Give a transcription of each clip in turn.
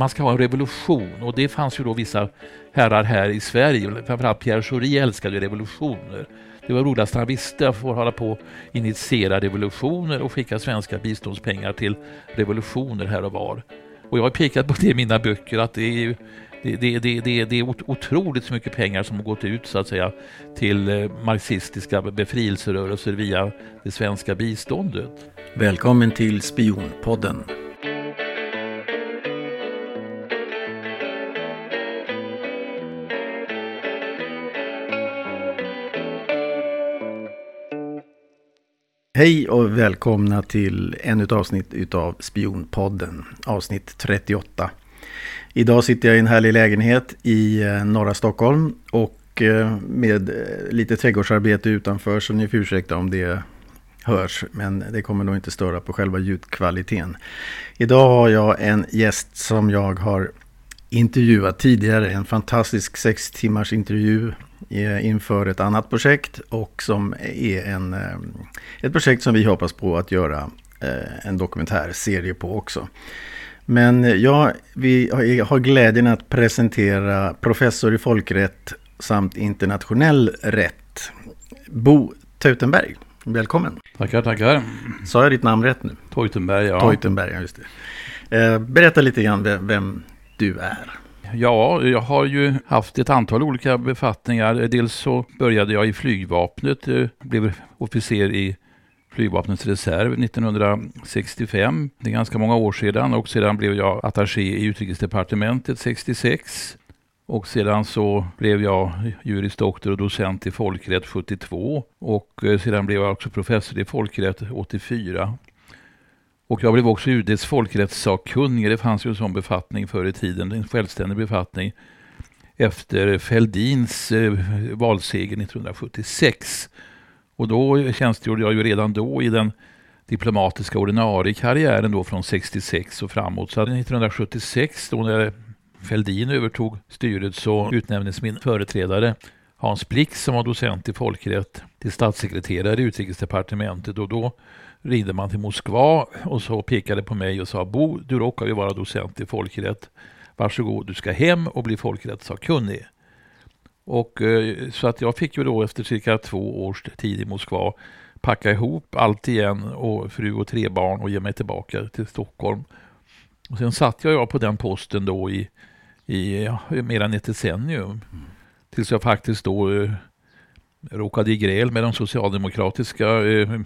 man ska ha en revolution och det fanns ju då vissa herrar här i Sverige, framförallt Pierre Schori älskade revolutioner. Det var roligast han visste, att få hålla på initiera revolutioner och skicka svenska biståndspengar till revolutioner här och var. Och jag har pekat på det i mina böcker att det är det, det, det, det, det är otroligt så mycket pengar som har gått ut så att säga till eh, marxistiska befrielserörelser via det svenska biståndet. Välkommen till Spionpodden. Hej och välkomna till ännu ett avsnitt utav Spionpodden, avsnitt 38. Idag sitter jag i en härlig lägenhet i eh, norra Stockholm och eh, med eh, lite trädgårdsarbete utanför så ni får ursäkta om det hörs. Men det kommer nog inte störa på själva ljudkvaliteten. Idag har jag en gäst som jag har intervjuat tidigare. En fantastisk sex timmars intervju inför ett annat projekt och som är en, ett projekt som vi hoppas på att göra en dokumentärserie på också. Men ja, vi har glädjen att presentera professor i folkrätt samt internationell rätt, Bo Teutenberg. Välkommen! Tackar, tackar! Sa jag ditt namn rätt nu? Teutenberg, ja. Teutenberg, ja, just det. Eh, berätta lite grann vem du är. Ja, jag har ju haft ett antal olika befattningar. Dels så började jag i flygvapnet, eh, blev officer i flygvapnets reserv 1965. Det är ganska många år sedan och sedan blev jag attaché i utrikesdepartementet 66. Och sedan så blev jag juris doktor och docent i folkrätt 72 och eh, sedan blev jag också professor i folkrätt 84. Och jag blev också UDs folkrättssakkunnige. Det fanns ju en sån befattning förr i tiden, en självständig befattning efter Fälldins eh, valseger 1976. Och då tjänstgjorde jag ju redan då i den diplomatiska ordinarie karriären då från 66 och framåt. Så 1976 då när Fälldin övertog styret så utnämndes min företrädare Hans Blix som var docent i folkrätt till statssekreterare i utrikesdepartementet och då ringde man till Moskva och så pekade på mig och sa Bo, du råkar ju vara docent i folkrätt. Varsågod, du ska hem och bli folkrättssakkunnig. Och, eh, så att jag fick ju då efter cirka två års tid i Moskva packa ihop allt igen och fru och tre barn och ge mig tillbaka till Stockholm. Och sen satt jag på den posten då i, i ja, mer än ett decennium. Mm. Tills jag faktiskt då eh, råkade i gräl med den socialdemokratiska eh,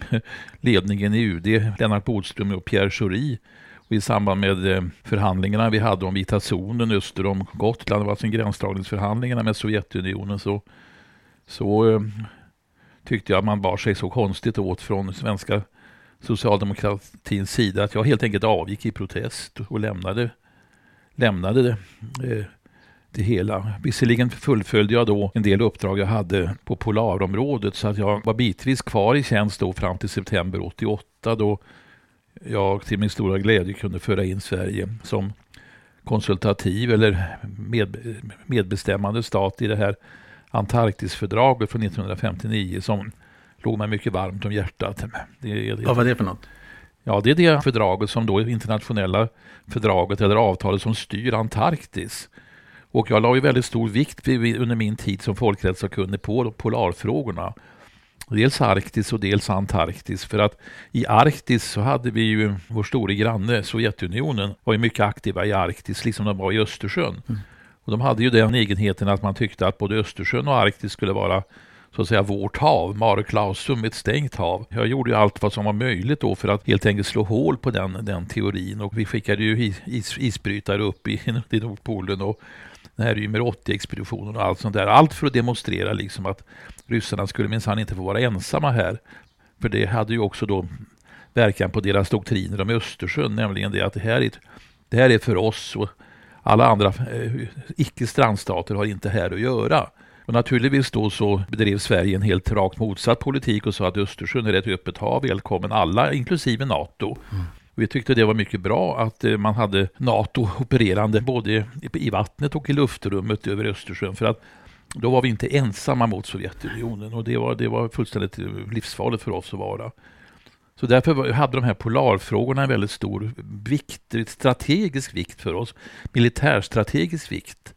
ledningen i UD, Lennart Bodström och Pierre Schori. Och I samband med eh, förhandlingarna vi hade om vita zonen öster om Gotland, det var alltså gränsdragningsförhandlingarna med Sovjetunionen, så, så eh, tyckte jag att man bar sig så konstigt åt från svenska socialdemokratins sida att jag helt enkelt avgick i protest och lämnade, lämnade det, eh, det hela. Visserligen fullföljde jag då en del uppdrag jag hade på polarområdet så att jag var bitvis kvar i tjänst då fram till september 88 då jag till min stora glädje kunde föra in Sverige som konsultativ eller med, medbestämmande stat i det här Antarktisfördraget från 1959 som låg mig mycket varmt om hjärtat. Det, det, Vad var det för något? Ja, det är det fördraget som då internationella fördraget eller avtalet som styr Antarktis. Och jag la ju väldigt stor vikt under min tid som folkrättssakkunnig på polarfrågorna. Dels Arktis och dels Antarktis. För att i Arktis så hade vi ju vår store granne Sovjetunionen var ju mycket aktiva i Arktis, liksom de var i Östersjön. Mm. Och de hade ju den egenheten att man tyckte att både Östersjön och Arktis skulle vara så att säga vårt hav, Mare Clausum, ett stängt hav. Jag gjorde ju allt vad som var möjligt då för att helt enkelt slå hål på den, den teorin och vi skickade ju is, isbrytare upp i, i Nordpolen och den här Ymer 80-expeditionen och allt sånt där. Allt för att demonstrera liksom att ryssarna skulle minsann inte få vara ensamma här. För det hade ju också då verkan på deras doktriner om Östersjön, nämligen det att det här är, det här är för oss och alla andra eh, icke-strandstater har inte här att göra. Och naturligtvis då så bedrev Sverige en helt rakt motsatt politik och sa att Östersjön är ett öppet hav, välkommen alla, inklusive NATO. Mm. Vi tyckte det var mycket bra att eh, man hade NATO opererande både i vattnet och i luftrummet över Östersjön. För att då var vi inte ensamma mot Sovjetunionen och det var, det var fullständigt eh, livsfarligt för oss att vara. Så därför hade de här polarfrågorna en väldigt stor vikt, strategisk vikt för oss. Militärstrategisk vikt.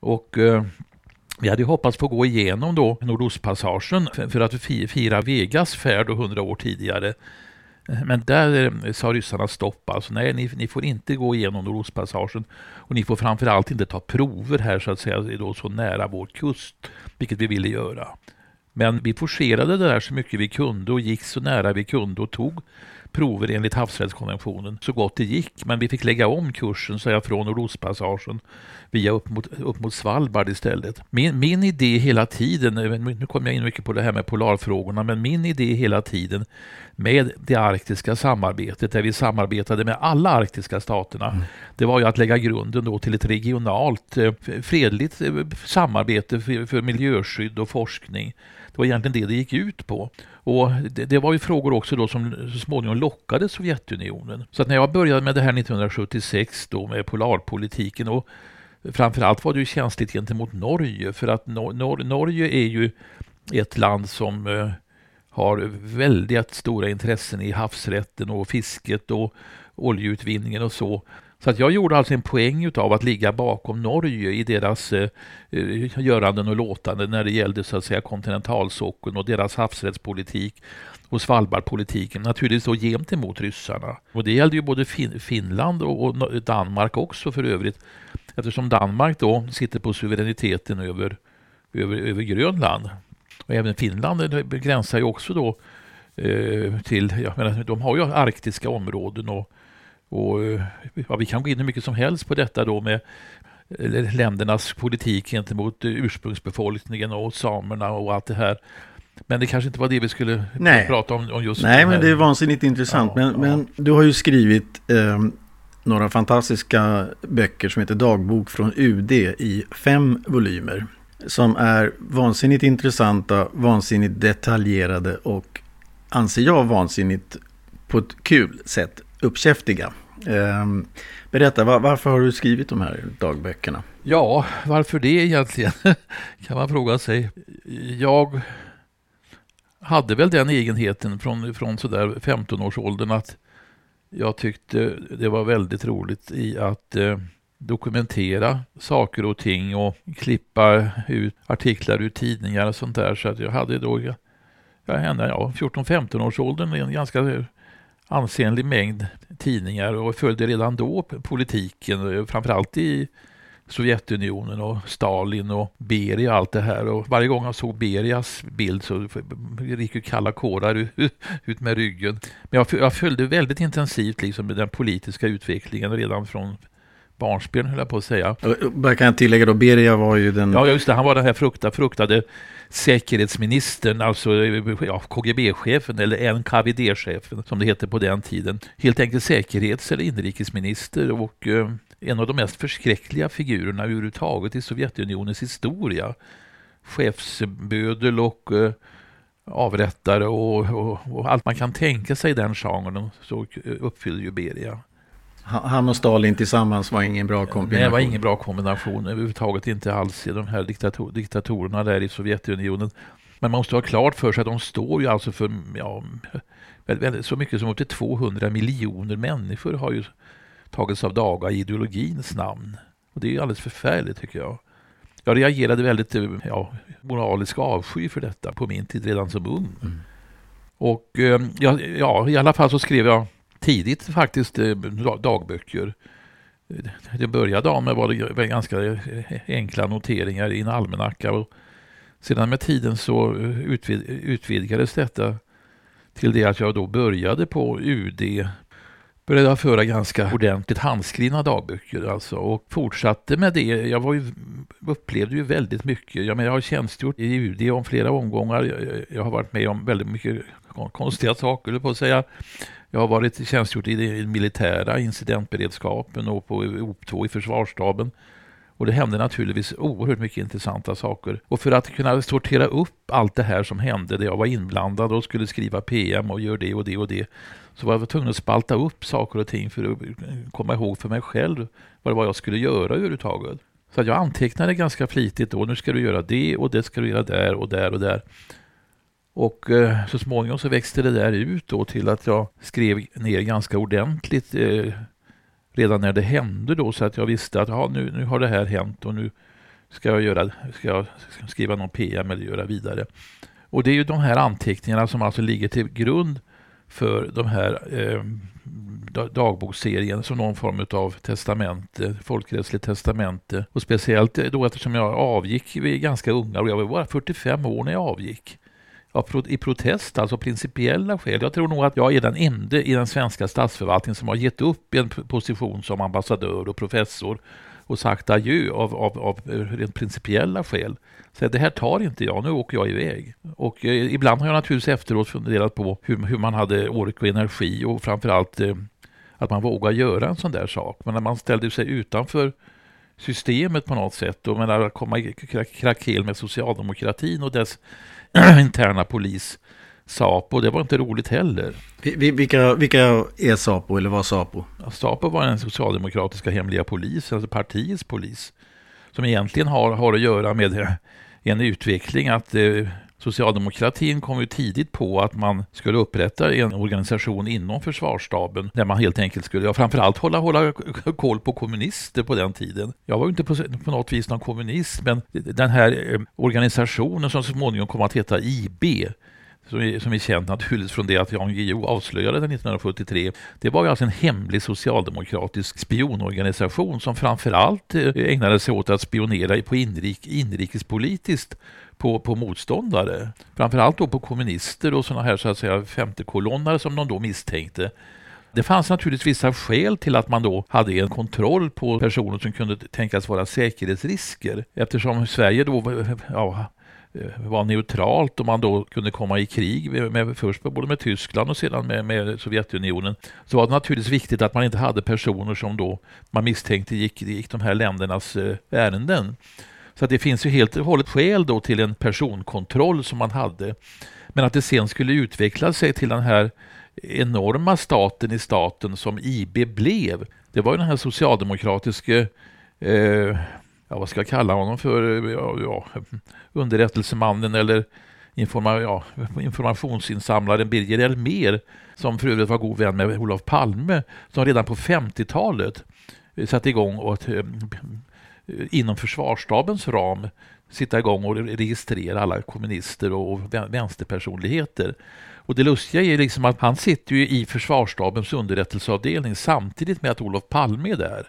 Och eh, vi hade hoppats få gå igenom då Nordostpassagen för att fira Vegas färd 100 år tidigare. Men där sa ryssarna stopp. Alltså, nej, ni, ni får inte gå igenom Nordostpassagen och ni får framförallt inte ta prover här så att säga då så nära vår kust, vilket vi ville göra. Men vi forcerade det där så mycket vi kunde och gick så nära vi kunde och tog prover enligt havsrättskonventionen så gott det gick. Men vi fick lägga om kursen så jag, från Nordostpassagen via upp mot, upp mot Svalbard istället. Min, min idé hela tiden, nu kommer jag in mycket på det här med polarfrågorna, men min idé hela tiden med det arktiska samarbetet, där vi samarbetade med alla arktiska staterna, mm. det var ju att lägga grunden då till ett regionalt eh, fredligt eh, samarbete för, för miljöskydd och forskning. Det var egentligen det det gick ut på. Och det, det, var ju frågor också då som så småningom lockade Sovjetunionen. Så att när jag började med det här 1976 då med polarpolitiken och framförallt var det ju känsligt gentemot Norge för att Nor Nor Norge är ju ett land som eh, har väldigt stora intressen i havsrätten och fisket och oljeutvinningen och så. Så att jag gjorde alltså en poäng av att ligga bakom Norge i deras eh, eh göranden och låtanden när det gällde så att säga kontinentalsockeln och deras havsrättspolitik och Svalbardpolitiken, naturligtvis då gentemot ryssarna. Och det gällde ju både fin Finland och, och Danmark också för övrigt, eftersom Danmark då sitter på suveräniteten över, över, över Grönland. Och även Finland eh, begränsar ju också då eh, till, jag menar, de har ju arktiska områden och och ja, vi kan gå in hur mycket som helst på detta då med ländernas politik gentemot ursprungsbefolkningen och samerna och allt det här. Men det kanske inte var det vi skulle Nej. prata om, om just Nej, men det är vansinnigt intressant. Ja, men, ja. men du har ju skrivit eh, några fantastiska böcker som heter Dagbok från UD i fem volymer. Som är vansinnigt intressanta, vansinnigt detaljerade och anser jag vansinnigt på ett kul sätt uppkäftiga. Ehm, berätta, varför har du skrivit de här dagböckerna? Ja, varför det egentligen? kan man fråga sig. Jag hade väl den egenheten från, från sådär 15-årsåldern att jag tyckte det var väldigt roligt i att eh, dokumentera saker och ting och klippa ut artiklar ur tidningar och sånt där. Så att jag hade då, ja, ja 14-15 års åldern en ganska ansenlig mängd tidningar och följde redan då politiken, framförallt i Sovjetunionen och Stalin och Beria och allt det här. Och varje gång jag såg Berias bild så gick ju kalla kårar ut med ryggen. Men jag, följde väldigt intensivt liksom den politiska utvecklingen redan från barnsben höll jag på att säga. Vad kan jag tillägga då? Beria var ju den... Ja, just det. Han var den här frukta, fruktade säkerhetsministern, alltså ja, KGB-chefen eller NKVD-chefen som det heter på den tiden. Helt enkelt säkerhets eller inrikesminister och eh, en av de mest förskräckliga figurerna överhuvudtaget i Sovjetunionens historia. Chefsbödel och eh, avrättare och, och, och, allt man kan tänka sig i den genren så uppfyller ju Beria. Han och Stalin tillsammans var ingen bra kombination. Det var ingen bra kombination överhuvudtaget inte alls i de här diktator diktatorerna där i Sovjetunionen. Men man måste ha klart för sig att de står ju alltså för ja, så mycket som upp till 200 miljoner människor har ju tagits av daga i ideologins namn. Och det är ju alldeles förfärligt tycker jag. Jag reagerade väldigt ja, moralisk avsky för detta på min tid redan som ung. Mm. Och eh, ja, ja, i alla fall så skrev jag tidigt faktiskt eh, dagböcker. Eh, det började av med var det ganska eh, enkla noteringar i en almanacka. Och sedan med tiden så utvid, utvidgades detta till det att jag då började på UD började föra ganska ordentligt handskrivna dagböcker alltså och fortsatte med det. Jag var ju, upplevde ju väldigt mycket. Jag, menar, jag har tjänstgjort i UD om flera omgångar. Jag, jag har varit med om väldigt mycket konstiga saker, på att säga. Jag har varit tjänstgjort i den militära incidentberedskapen och på OP2 i försvarsstaben. Och det hände naturligtvis oerhört mycket intressanta saker. Och för att kunna sortera upp allt det här som hände, där jag var inblandad och skulle skriva PM och göra det och det och det, så var jag tvungen att spalta upp saker och ting för att komma ihåg för mig själv vad det var jag skulle göra överhuvudtaget. Så jag antecknade ganska flitigt då, nu ska du göra det och det ska du göra där och där och där. Och eh, så småningom så växte det där ut då till att jag skrev ner ganska ordentligt eh, redan när det hände då så att jag visste att nu, nu har det här hänt och nu ska jag, göra, ska jag skriva någon PM eller göra vidare. Och det är ju de här anteckningarna som alltså ligger till grund för de här eh, dagboksserien som någon form av testamente, folkrättsligt testamente. Och speciellt då eftersom jag avgick vid ganska unga och jag var bara 45 år när jag avgick. I protest, alltså principiella skäl. Jag tror nog att jag är den enda i den svenska statsförvaltningen som har gett upp en position som ambassadör och professor och sagt adjö av, av, av rent principiella skäl. Så det här tar inte jag, nu åker jag iväg. Och eh, ibland har jag naturligtvis efteråt funderat på hur, hur man hade ork och energi och framförallt eh, att man vågar göra en sån där sak. Men när man ställde sig utanför systemet på något sätt och menar, komma i krackel med socialdemokratin och dess interna polis Sapo, det var inte roligt heller. Vilka, vilka är Sapo eller var Sapo? Ja, Sapo var den socialdemokratiska hemliga polisen, alltså partiets polis. Som egentligen har, har att göra med en utveckling att eh, Socialdemokratin kom ju tidigt på att man skulle upprätta en organisation inom försvarsstaben där man helt enkelt skulle, ja, framförallt hålla, hålla koll på kommunister på den tiden. Jag var ju inte på, på något vis någon kommunist, men den här eh, organisationen som så småningom kom att heta IB, som är, som är känt naturligtvis från det att Jan Guillou avslöjade den 1973. Det var ju alltså en hemlig socialdemokratisk spionorganisation som framförallt eh, ägnade sig åt att spionera på inrik, inrikespolitiskt på, på motståndare. Framförallt då på kommunister och sådana här så att säga femtekolonnare som de då misstänkte. Det fanns naturligtvis vissa skäl till att man då hade en kontroll på personer som kunde tänkas vara säkerhetsrisker eftersom Sverige då ja, Eh, var neutralt och man då kunde komma i krig med, med, först både med Tyskland och sedan med, med, Sovjetunionen så var det naturligtvis viktigt att man inte hade personer som då man misstänkte gick, gick de här ländernas eh, ärenden. Så det finns ju helt och hållet skäl då till en personkontroll som man hade. Men att det sen skulle utveckla sig till den här enorma staten i staten som IB blev. Det var ju den här socialdemokratiske eh, ja, vad ska jag kalla honom för, ja, ja, underrättelsemannen eller informa, ja, informationsinsamlaren Birger Elmer, som för övrigt var god vän med Olof Palme, som redan på 50-talet satte igång och eh, inom försvarsstabens ram sitta igång och registrera alla kommunister och vänsterpersonligheter. Och det lustiga är liksom att han sitter ju i försvarsstabens underrättelseavdelning samtidigt med att Olof Palme är där.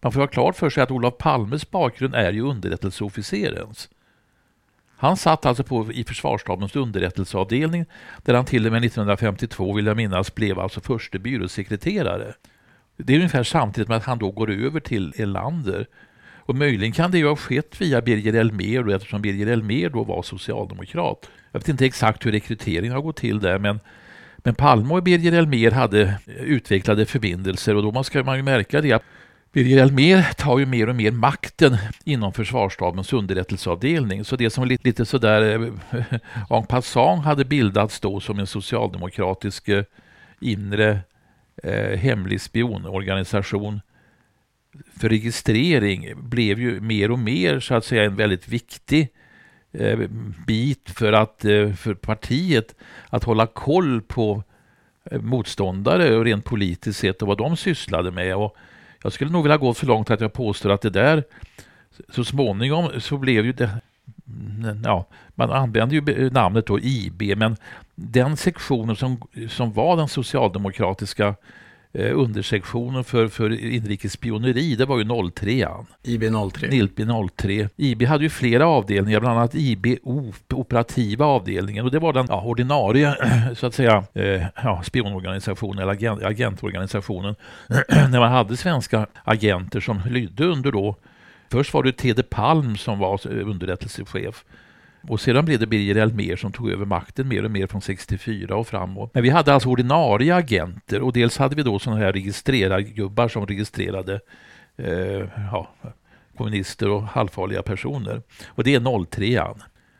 Man får ha klart för sig att Olof Palmes bakgrund är ju underrättelseofficerens. Han satt alltså på, i försvarsstabens underrättelseavdelning där han till och med 1952, vill jag minnas, blev alltså förste byråsekreterare. Det är ungefär samtidigt med att han då går över till Elander. Och möjligen kan det ju ha skett via Birger Elmér då, eftersom Birger Elmér då var socialdemokrat. Jag vet inte exakt hur rekryteringen har gått till där men, men Palme och Birger Elmér hade utvecklade förbindelser och då ska man ju märka det Birger Elmér tar ju mer och mer makten inom försvarsstabens underrättelseavdelning. Så det som lite, lite sådär eh, en passant hade bildats då som en socialdemokratisk eh, inre eh, hemlig spionorganisation för registrering blev ju mer och mer så att säga en väldigt viktig eh, bit för att eh, för partiet att hålla koll på eh, motståndare och rent politiskt sett och vad de sysslade med. Och jag skulle nog vilja gå så långt att jag påstår att det där så småningom så blev ju det mm, Ja, man använde ju namnet då IB, men den sektionen som, som var den socialdemokratiska eh, undersektionen för, för inrikes spioneri, det var ju 03 IB 03. IB 03. IB hade ju flera avdelningar, bland annat IB operativa avdelningen och det var den ja, ordinarie så att säga eh, ja, spionorganisationen eller agent, agentorganisationen när man hade svenska agenter som lydde under då Först var det Tede Palm som var underrättelsechef och sedan blev det Birger Elmér som tog över makten mer och mer från 64 och framåt. Men vi hade alltså ordinarie agenter och dels hade vi då sådana här registrerargubbar som registrerade eh, ja, kommunister och halvfarliga personer. Och det är 03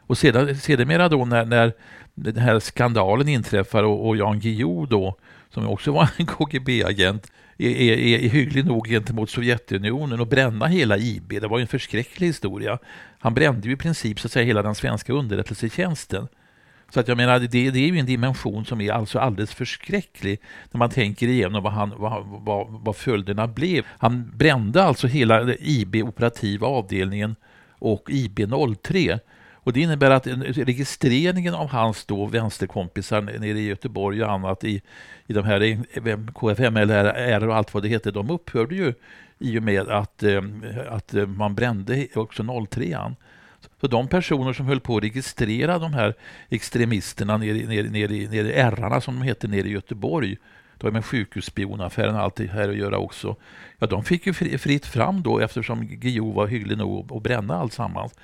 Och sedan, sedermera då när, när den här skandalen inträffar och, och Jan Guillou då, som också var en KGB-agent, är, är, är hygglig nog gentemot Sovjetunionen och bränna hela IB. Det var ju en förskräcklig historia. Han brände ju i princip så att säga hela den svenska underrättelsetjänsten. Så att jag menar, det, det är ju en dimension som är alltså alldeles förskräcklig när man tänker igenom vad, han, vad, vad, vad följderna blev. Han brände alltså hela IB operativa avdelningen och IB 03 och det innebär att registreringen av hans då vänsterkompisar nere i Göteborg och annat i, i de här KFM eller och allt vad det heter, de upphörde ju i och med att, eh, att eh, man brände också 03an. Så de personer som höll på att registrera de här extremisterna nere, nere, nere, nere i ärrarna som de heter nere i Göteborg, då är med sjukhusspionaffären och allt det här att göra också. Ja, de fick ju fritt fram då eftersom Guillou var hygglig nog att bränna alltsammans.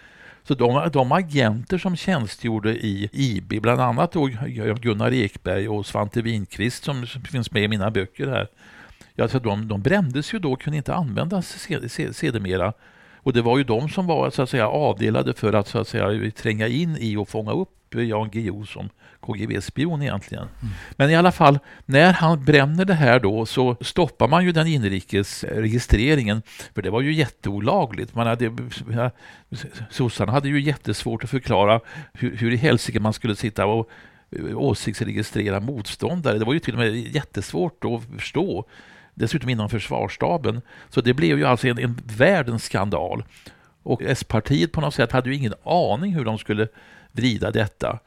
Så de, de agenter som tjänstgjorde i IB, bland annat då Gunnar Ekberg och Svante Winqvist som finns med i mina böcker här, ja, så de, de brändes ju då och kunde inte användas sedermera. Och det var ju de som var så att säga avdelade för att, så att säga, tränga in i och fånga upp Jan Guillou som KGB-spion egentligen. Mm. Men i alla fall, när han bränner det här då så stoppar man ju den inrikes registreringen, för det var ju jätteolagligt. Man hade, sossarna hade ju jättesvårt att förklara hur, hur i helsike man skulle sitta och eh, åsiktsregistrera motståndare. Det var ju till och med jättesvårt att förstå. Dessutom inom försvarsstaben. Så det blev ju alltså en, en världens skandal. Och S-partiet på något sätt hade ju ingen aning hur de skulle vrida detta.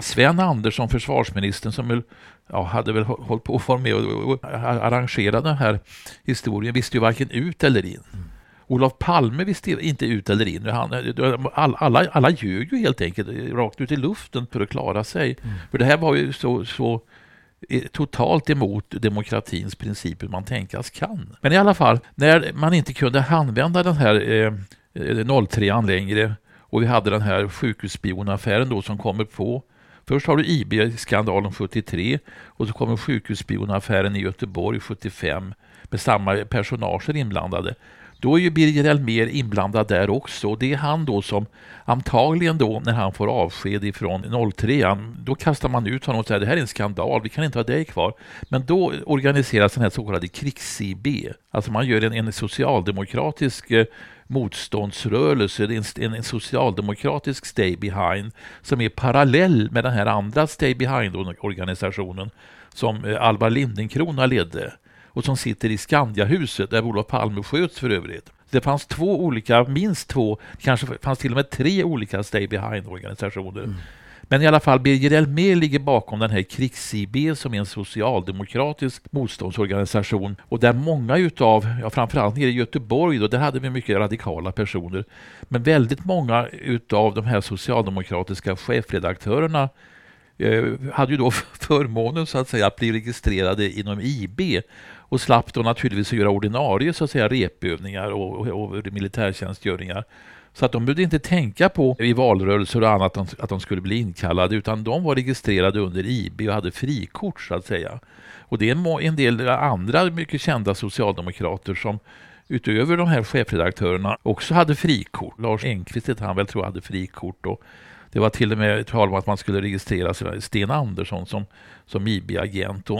Sven Andersson, försvarsministern, som ja, hade väl hållit på att vara med och, arrangera den här historien, visste ju varken ut eller in. Mm. Olof Palme visste inte ut eller in. Han, alla, alla, alla ljög ju helt enkelt rakt ut i luften för att klara sig. Mm. För det här var ju så, så eh, totalt emot demokratins principer man tänkas kan. Men i alla fall, när man inte kunde använda den här eh, 03an längre och vi hade den här sjukhusspionaffären då som kommer på. Först har du IB-skandalen 73 och så kommer sjukhusspionaffären i Göteborg 75 med samma personager inblandade. Då är ju Birger Elmér inblandad där också. Och det är han då som antagligen då när han får avsked ifrån 03 då kastar man ut honom och säger det här är en skandal, vi kan inte ha dig kvar. Men då organiseras den här så kallade krigs-IB. Alltså man gör en, en socialdemokratisk eh, motståndsrörelse, en, en socialdemokratisk Stay Behind som är parallell med den här andra Stay Behind-organisationen som eh, Alvar Lindenkrona ledde och som sitter i Skandiahuset där Olof Palme sköts för övrigt. Det fanns två olika, minst två, kanske fanns till och med tre olika Stay Behind-organisationer. Mm. Men i alla fall, Birger Elmér ligger bakom den här krigs-IB som är en socialdemokratisk motståndsorganisation. Och där många utav, ja, framförallt nere i Göteborg, då, där hade vi mycket radikala personer, men väldigt många utav de här socialdemokratiska chefredaktörerna eh, hade ju då förmånen så att säga att bli registrerade inom IB och slapp då naturligtvis att göra ordinarie så att säga repövningar och, och, och militärtjänstgöringar. Så att de behövde inte tänka på i valrörelser och annat att de skulle bli inkallade utan de var registrerade under IB och hade frikort så att säga. Och det är en del andra mycket kända socialdemokrater som utöver de här chefredaktörerna också hade frikort. Lars Engqvist hette han väl tror jag hade frikort och det var till och med tal om att man skulle registrera Sten Andersson som, som IB-agent.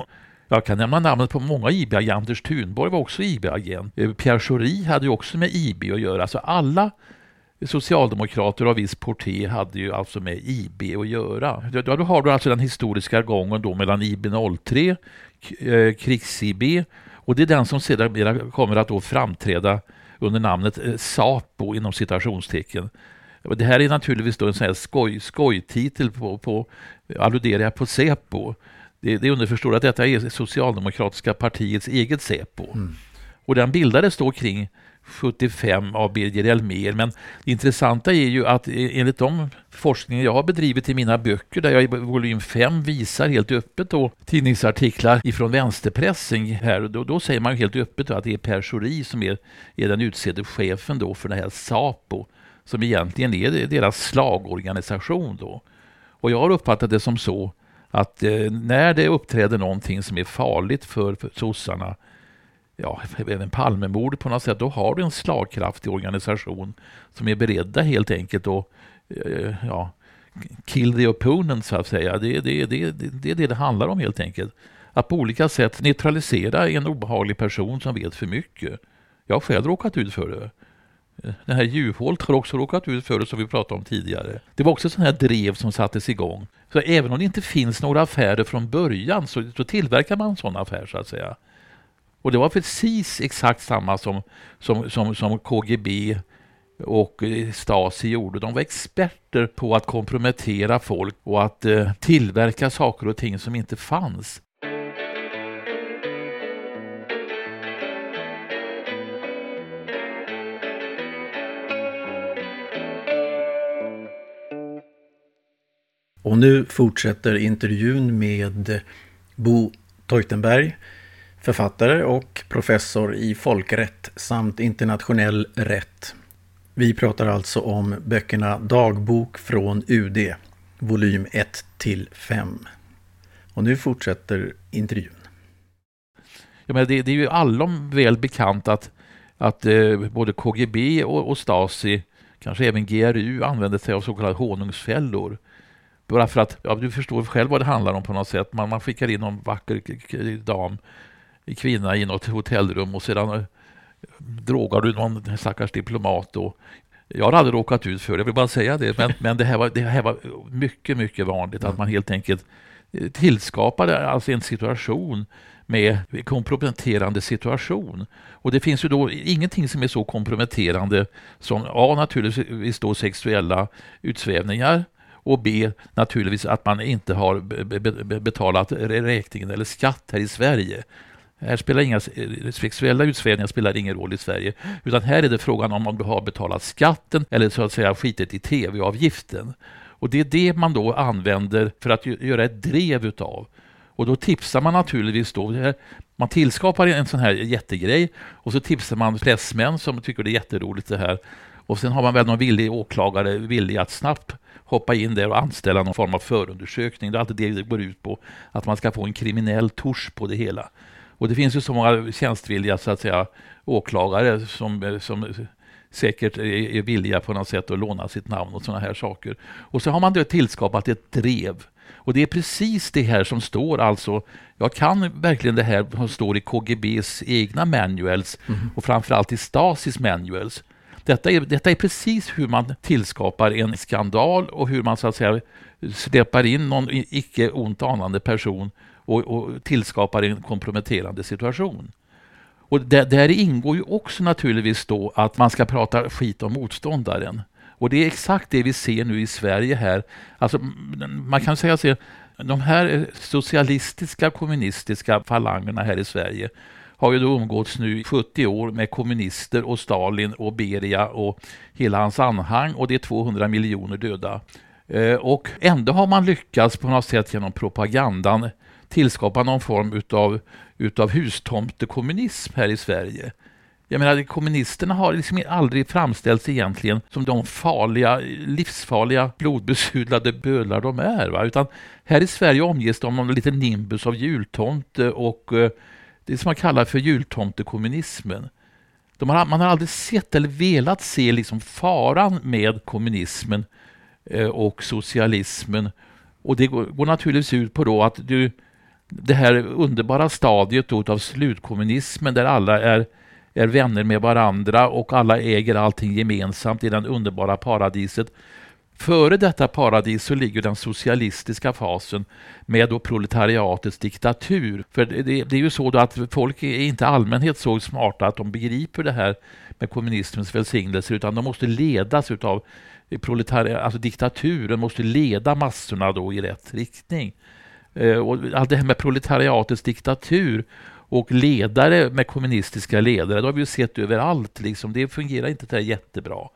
Jag kan nämna namnet på många IB-agenter. Anders Thunborg var också IB-agent. Eh, Pierre Schori hade ju också med IB att göra. Så alla socialdemokrater av viss porté hade ju alltså med IB att göra. Då har du alltså den historiska gången då mellan IB 03, eh, krigs-IB och det är den som sedan kommer att då framträda under namnet eh, SAPO inom citationstecken. Det här är naturligtvis då en sån här skoj, skojtitel på, på alluderar på Säpo. Det, det är underförstått att detta är Socialdemokratiska partiets eget Säpo. Mm. Och den bildades då kring 75 av Birger Elmér. Men det intressanta är ju att enligt de forskningar jag har bedrivit i mina böcker, där jag i volym 5 visar helt öppet då, tidningsartiklar ifrån vänsterpressen här, då, då säger man helt öppet att det är Per Schori som är, är den utsedde chefen då för det här SAPO, som egentligen är deras slagorganisation då. Och jag har uppfattat det som så att eh, när det uppträder någonting som är farligt för, för sossarna ja, även Palmemordet på något sätt, då har du en slagkraftig organisation som är beredda helt enkelt att eh, ja, kill the opponent så att säga. Det, det, det, det är det det handlar om helt enkelt. Att på olika sätt neutralisera en obehaglig person som vet för mycket. Jag har själv råkat ut för det. Den här Juholt har också råkat ut för det som vi pratade om tidigare. Det var också sådana här drev som sattes igång. Så även om det inte finns några affärer från början så, så tillverkar man sådana affärer. så att säga. Och det var precis exakt samma som, som, som, som KGB och eh, Stasi gjorde. De var experter på att kompromettera folk och att eh, tillverka saker och ting som inte fanns. Och nu fortsätter intervjun med Bo Teutenberg, författare och professor i folkrätt samt internationell rätt. Vi pratar alltså om böckerna Dagbok från UD, volym 1 till 5. Och nu fortsätter intervjun. Ja, men det, det är ju allom väl bekant att, att eh, både KGB och, och Stasi, kanske även GRU, använde sig av så kallade honungsfällor bara för att, ja, du förstår själv vad det handlar om på något sätt. Man, man skickar in någon vacker dam, kvinna i något hotellrum och sedan eh, drogar du någon stackars diplomat. Då. Jag har aldrig råkat ut för det, jag vill bara säga det. Men, men det, här var, det här var mycket, mycket vanligt att man helt enkelt eh, tillskapade alltså en situation med komprometterande situation. Och det finns ju då ingenting som är så komprometterande som A. Naturligtvis då sexuella utsvävningar och B naturligtvis att man inte har betalat räkningen eller skatt här i Sverige. Här spelar inga eh, sexuella utsvävningar spelar ingen roll i Sverige, utan här är det frågan om man har betalat skatten eller så att säga skitit i tv-avgiften. Och det är det man då använder för att göra ett drev utav. Och då tipsar man naturligtvis då, man tillskapar en sån här jättegrej och så tipsar man pressmän som tycker det är jätteroligt det här. Och sen har man väl någon villig åklagare villig att snabbt hoppa in där och anställa någon form av förundersökning. Det är alltid det det går ut på, att man ska få en kriminell tusch på det hela. Och det finns ju så många tjänstvilliga så att säga, åklagare som, som säkert är villiga på något sätt att låna sitt namn och sådana här saker. Och så har man då tillskapat ett drev. Och det är precis det här som står alltså, jag kan verkligen det här som står i KGBs egna manuals mm. och framförallt i Stasis manuals. Detta är, detta är precis hur man tillskapar en skandal och hur man så att säga släpar in någon icke ont anande person och, och tillskapar en komprometterande situation. Och där, där ingår ju också naturligtvis då att man ska prata skit om motståndaren. Och det är exakt det vi ser nu i Sverige här. Alltså, man kan säga så de här socialistiska kommunistiska falangerna här i Sverige har ju då umgåtts nu i 70 år med kommunister och Stalin och Beria och hela hans anhang och det är 200 miljoner döda. Eh, och ändå har man lyckats på något sätt genom propagandan tillskapa någon form utav, utav hustomtekommunism här i Sverige. Jag menar, kommunisterna har liksom aldrig framställts egentligen som de farliga, livsfarliga, blodbesudlade bödlar de är. Va? Utan här i Sverige omges de av en liten nimbus av jultomte och eh, det som man kallar för jultomtekommunismen. De har, man har aldrig sett eller velat se liksom faran med kommunismen eh, och socialismen. Och det går, går, naturligtvis ut på då att du, det här underbara stadiet då av slutkommunismen där alla är, är vänner med varandra och alla äger allting gemensamt i det underbara paradiset. Före detta paradis så ligger den socialistiska fasen med då proletariatets diktatur. För det, det, är ju så då att folk är inte allmänhet så smarta att de begriper det här med kommunismens välsignelser utan de måste ledas utav proletari alltså diktaturen måste leda massorna då i rätt riktning. Eh, och allt det här med proletariatets diktatur och ledare med kommunistiska ledare, det har vi ju sett överallt. Liksom. Det fungerar inte så jättebra.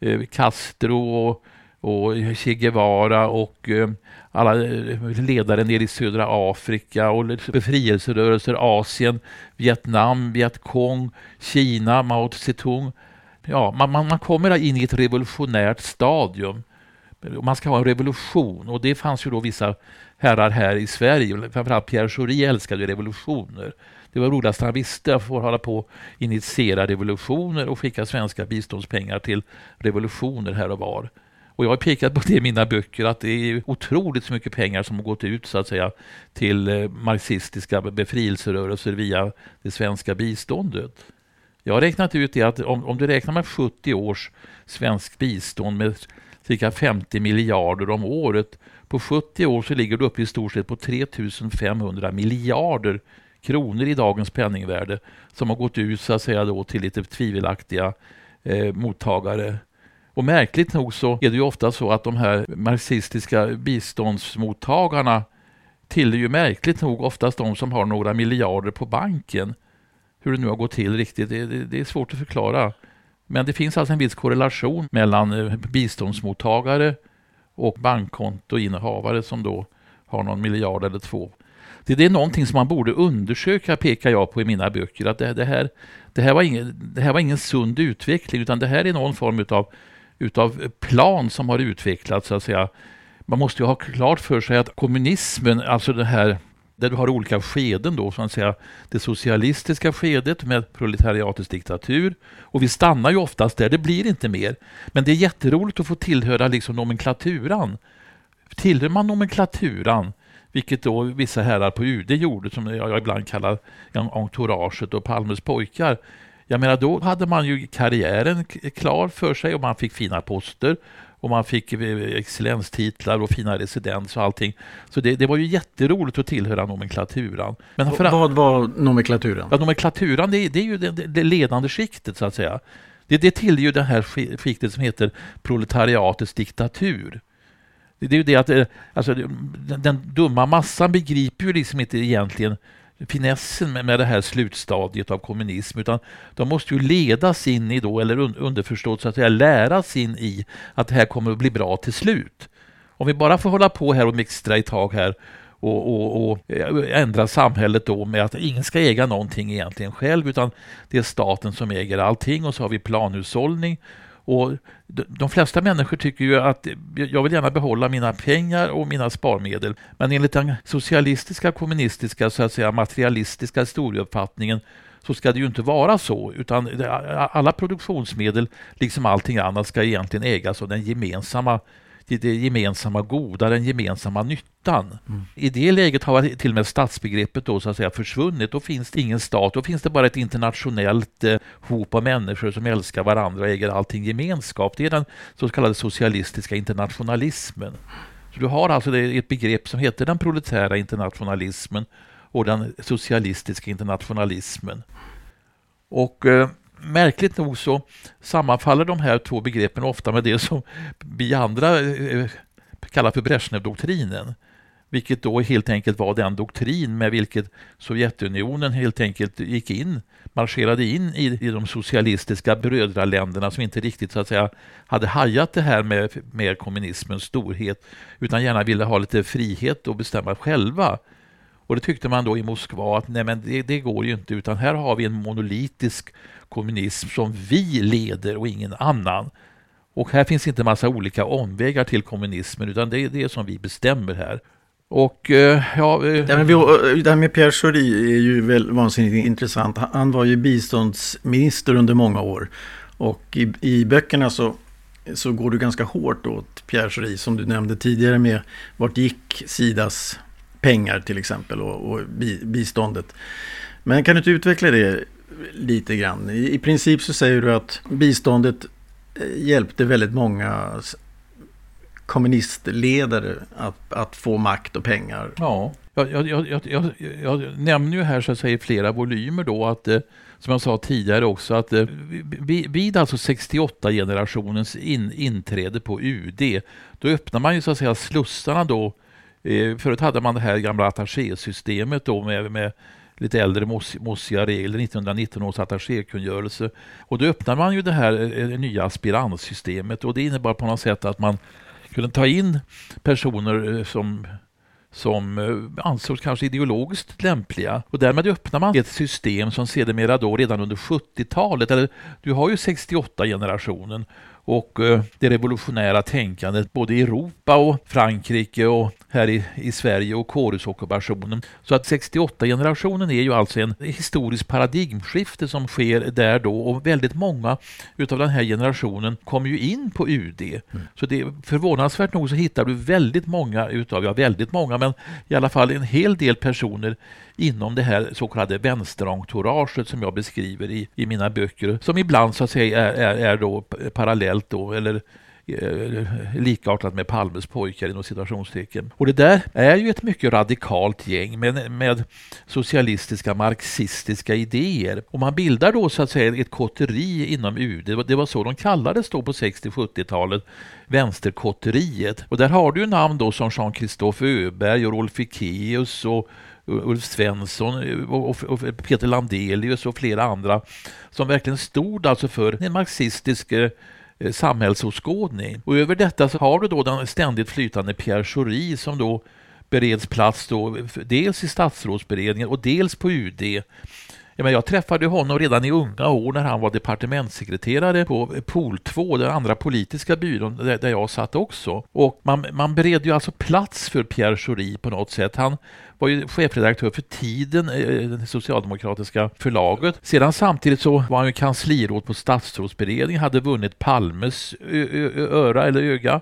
Eh, Castro och och Che Guevara och eh, alla eh, ledare nere i södra Afrika och befrielserörelser, Asien, Vietnam, Vietkong, Kina, Mao Zedong. Ja, man, man, man kommer in i ett revolutionärt stadium. Man ska ha en revolution och det fanns ju då vissa herrar här i Sverige, framförallt Pierre Schori älskade revolutioner. Det var roligast han visste, att få hålla på och initiera revolutioner och skicka svenska biståndspengar till revolutioner här och var. Och jag har pekat på det i mina böcker att det är otroligt så mycket pengar som har gått ut så att säga till eh, marxistiska befrielserörelser via det svenska biståndet. Jag har räknat ut det att om, om du räknar med 70 års svensk bistånd med cirka 50 miljarder om året. På 70 år så ligger du uppe i stort sett på 3500 miljarder kronor i dagens penningvärde som har gått ut så att säga då till lite tvivelaktiga eh, mottagare. Och märkligt nog så är det ju ofta så att de här marxistiska biståndsmottagarna tillhör ju märkligt nog oftast de som har några miljarder på banken. Hur det nu har gått till riktigt, det, det, det är svårt att förklara. Men det finns alltså en viss korrelation mellan eh, biståndsmottagare och bankkontoinnehavare som då har någon miljard eller två. Det, det är någonting som man borde undersöka, pekar jag på i mina böcker. Att det, det, här, det, här, var ingen, det här var ingen sund utveckling, utan det här är någon form utav, utav plan som har utvecklats. Så att säga. Man måste ju ha klart för sig att kommunismen, alltså det här där du har olika skeden då, så att säga. Det socialistiska skedet med proletariatets diktatur. Och vi stannar ju oftast där, det blir inte mer. Men det är jätteroligt att få tillhöra liksom nomenklaturan. Tillhör man nomenklaturan, vilket då vissa herrar på UD gjorde, som jag ibland kallar entouraget och Palmes pojkar. Jag menar, då hade man ju karriären klar för sig och man fick fina poster och man fick eh, excellenstitlar och fina residens och allting. Så det, det var ju jätteroligt att tillhöra nomenklaturan. Men för, vad var nomenklaturan? Ja, nomenklaturan det, det är ju det, det, ledande skiktet så att säga. Det, det tillhör ju det här skiktet som heter proletariatets diktatur. Det är ju det att eh, alltså, den, den dumma massan begriper ju liksom inte egentligen finessen med, med det här slutstadiet av kommunism, utan de måste ju ledas in i då, eller underförstått så att säga läras in i att det här kommer att bli bra till slut. Om vi bara får hålla på här och mixtra ett tag här och, och, och, eh, ändra samhället då med att ingen ska äga någonting egentligen själv, utan det är staten som äger allting och så har vi planhushållning och de flesta människor tycker ju att jag vill gärna behålla mina pengar och mina sparmedel. Men enligt den socialistiska, kommunistiska, så att säga materialistiska historieuppfattningen så ska det ju inte vara så, utan alla produktionsmedel, liksom allting annat, ska egentligen ägas av den gemensamma det gemensamma goda, den gemensamma nyttan. Mm. I det läget har till och med statsbegreppet då, så att säga, försvunnit. Då finns det ingen stat, då finns det bara ett internationellt eh, hop av människor som älskar varandra och äger allting gemenskap. Det är den så kallade socialistiska internationalismen. Så du har alltså ett begrepp som heter den proletära internationalismen och den socialistiska internationalismen. Och eh, märkligt nog så sammanfaller de här två begreppen ofta med det som vi andra eh, kallar för Brezhnev-doktrinen. Vilket då helt enkelt var den doktrin med vilket Sovjetunionen helt enkelt gick in, marscherade in i, i de socialistiska brödraländerna som inte riktigt så att säga hade hajat det här med, med kommunismens storhet utan gärna ville ha lite frihet och bestämma själva. Och det tyckte man då i Moskva att nej men det, det går ju inte utan här har vi en monolitisk kommunism som vi leder och ingen annan. Och här finns inte massa olika omvägar till kommunismen utan det är det som vi bestämmer här. Och eh, ja... Eh, ja men vi, eh, det här med Pierre Schori är ju väl vansinnigt intressant. Han var ju biståndsminister under många år. Och i, i böckerna så, så går du ganska hårt åt Pierre Schori som du nämnde tidigare med vart gick Sidas pengar till exempel och, och biståndet. Men kan du inte utveckla det lite grann. I, I princip så säger du att biståndet eh, hjälpte väldigt många kommunistledare att, att få makt och pengar. Ja, jag, jag, jag, jag, jag nämner ju här så att säga flera volymer då att eh, som jag sa tidigare också att eh, vid alltså 68-generationens in, inträde på UD då öppnar man ju så att säga slussarna då Eh, förut hade man det här gamla attachésystemet då med, med lite äldre mossiga regler, 1919 års attachékungörelse. Och då öppnade man ju det här eh, eh, nya aspirantsystemet och det innebar på något sätt att man kunde ta in personer som som ansågs kanske ideologiskt lämpliga. Och därmed öppnar man ett system som sedermera då redan under 70-talet, eller du har ju 68-generationen och det revolutionära tänkandet både i Europa och Frankrike och här i, i Sverige och kårhusockupationen. Så att 68-generationen är ju alltså en historisk paradigmskifte som sker där då och väldigt många utav den här generationen kommer ju in på UD. Mm. Så det förvånansvärt nog så hittar du väldigt många utav, ja väldigt många, men i alla fall en hel del personer inom det här så kallade vänsterentouraget som jag beskriver i, i mina böcker, som ibland så att säga är, är, är då parallellt då, eller eh, likartat med Palmes pojkar inom situationstecken. Och det där är ju ett mycket radikalt gäng med, med socialistiska marxistiska idéer. Och man bildar då så att säga ett kotteri inom UD. Det var, så de kallades då på 60-70-talet, vänsterkotteriet. Och där har du namn då som Jean-Christophe Öberg och Rolf Ekéus och Ulf Svensson eh, och, Peter Landelius och flera andra som verkligen stod alltså för en marxistisk eh, Eh, samhällsåskådning. Och över detta så har du då den ständigt flytande Pierre Schori som då bereds plats då, dels i statsrådsberedningen och dels på UD. Jag träffade honom redan i unga år när han var departementssekreterare på POL 2, den andra politiska byrån där, jag satt också. Och man, man beredde ju alltså plats för Pierre Schori på något sätt. Han var ju chefredaktör för Tiden, eh, det socialdemokratiska förlaget. Sedan samtidigt så var han ju kansliråd på statsrådsberedningen, hade vunnit Palmes öra eller öga.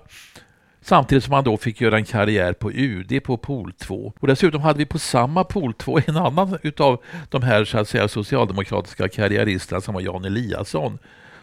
Samtidigt som han då fick göra en karriär på UD på Pol 2. Och dessutom hade vi på samma Pol 2 en annan utav de här så att säga, socialdemokratiska karriäristerna som var Jan Eliasson.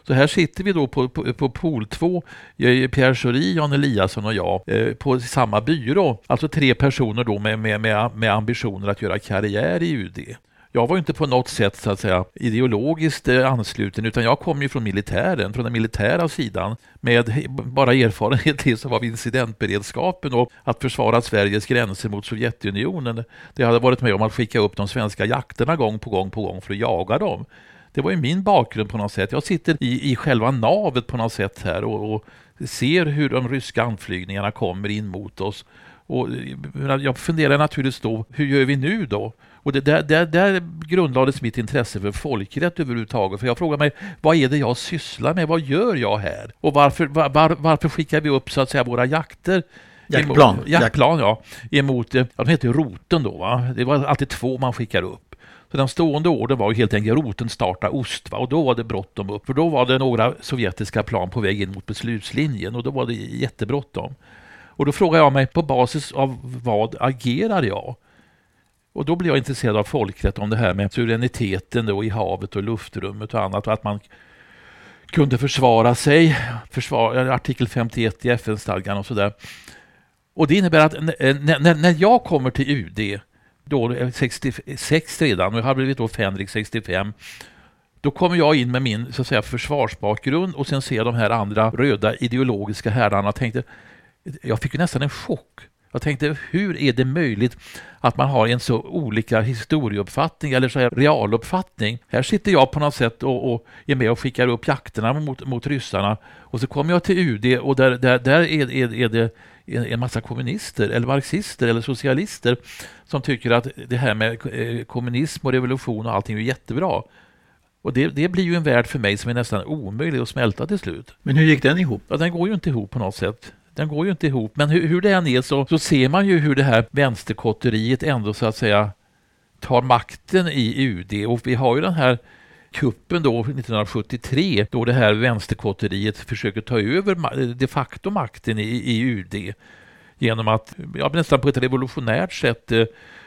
Så här sitter vi då på, på, på Pol 2, eh, Pierre Schori, Jan Eliasson och jag, eh, på samma byrå. Alltså tre personer då med, med, med, med ambitioner att göra karriär i UD. Jag var inte på något sätt så att säga ideologiskt eh, ansluten utan jag kom ju från militären, från den militära sidan med bara erfarenhet liksom av incidentberedskapen och att försvara Sveriges gränser mot Sovjetunionen. Det hade varit med om att skicka upp de svenska jakterna gång på gång på gång för att jaga dem. Det var ju min bakgrund på något sätt. Jag sitter i, i själva navet på något sätt här och, och ser hur de ryska anflygningarna kommer in mot oss. Och eh, jag funderar naturligtvis då, hur gör vi nu då? Och det, där, där, där grundlades mitt intresse för folkrätt överhuvudtaget. För jag frågar mig, vad är det jag sysslar med? Vad gör jag här? Och varför, var, varför skickar vi upp så att säga våra jakter Jaktplan. Jaktplan, ja. Emot, ja, de heter roten då, va? Det var alltid två man skickar upp. Så den stående orden var ju helt enkelt roten starta ost. Va? Och då var det bråttom upp. För då var det några sovjetiska plan på väg in mot beslutslinjen och då var det jättebråttom. Och då frågar jag mig på basis av vad agerar jag? Och då blev jag intresserad av folkrätt, om det här med suveräniteten då i havet och luftrummet och annat och att man kunde försvara sig, försvara, artikel 51 i FN-stadgan och sådär. Och det innebär att när, eh, när jag kommer till UD då 66 redan och jag har blivit då Fänrik 65. Då kommer jag in med min så att säga, försvarsbakgrund och sen ser jag de här andra röda ideologiska herrarna. Tänkte, jag fick nästan en chock. Jag tänkte, hur är det möjligt att man har en så olika historieuppfattning eller så här realuppfattning? Här sitter jag på något sätt och, och är med och skickar upp jakterna mot, mot ryssarna och så kommer jag till UD och där, där, där är, är, är det en massa kommunister eller marxister eller socialister som tycker att det här med eh, kommunism och revolution och allting är jättebra. Och det, det, blir ju en värld för mig som är nästan omöjlig att smälta till slut. Men hur gick den ihop? Ja, den går ju inte ihop på något sätt. Den går ju inte ihop. Men hur, hur det än är så, så ser man ju hur det här vänsterkotteriet ändå så att säga tar makten i UD. Och vi har ju den här kuppen då 1973 då det här vänsterkotteriet försöker ta över de facto makten i, i UD genom att ja, nästan på ett revolutionärt sätt eh,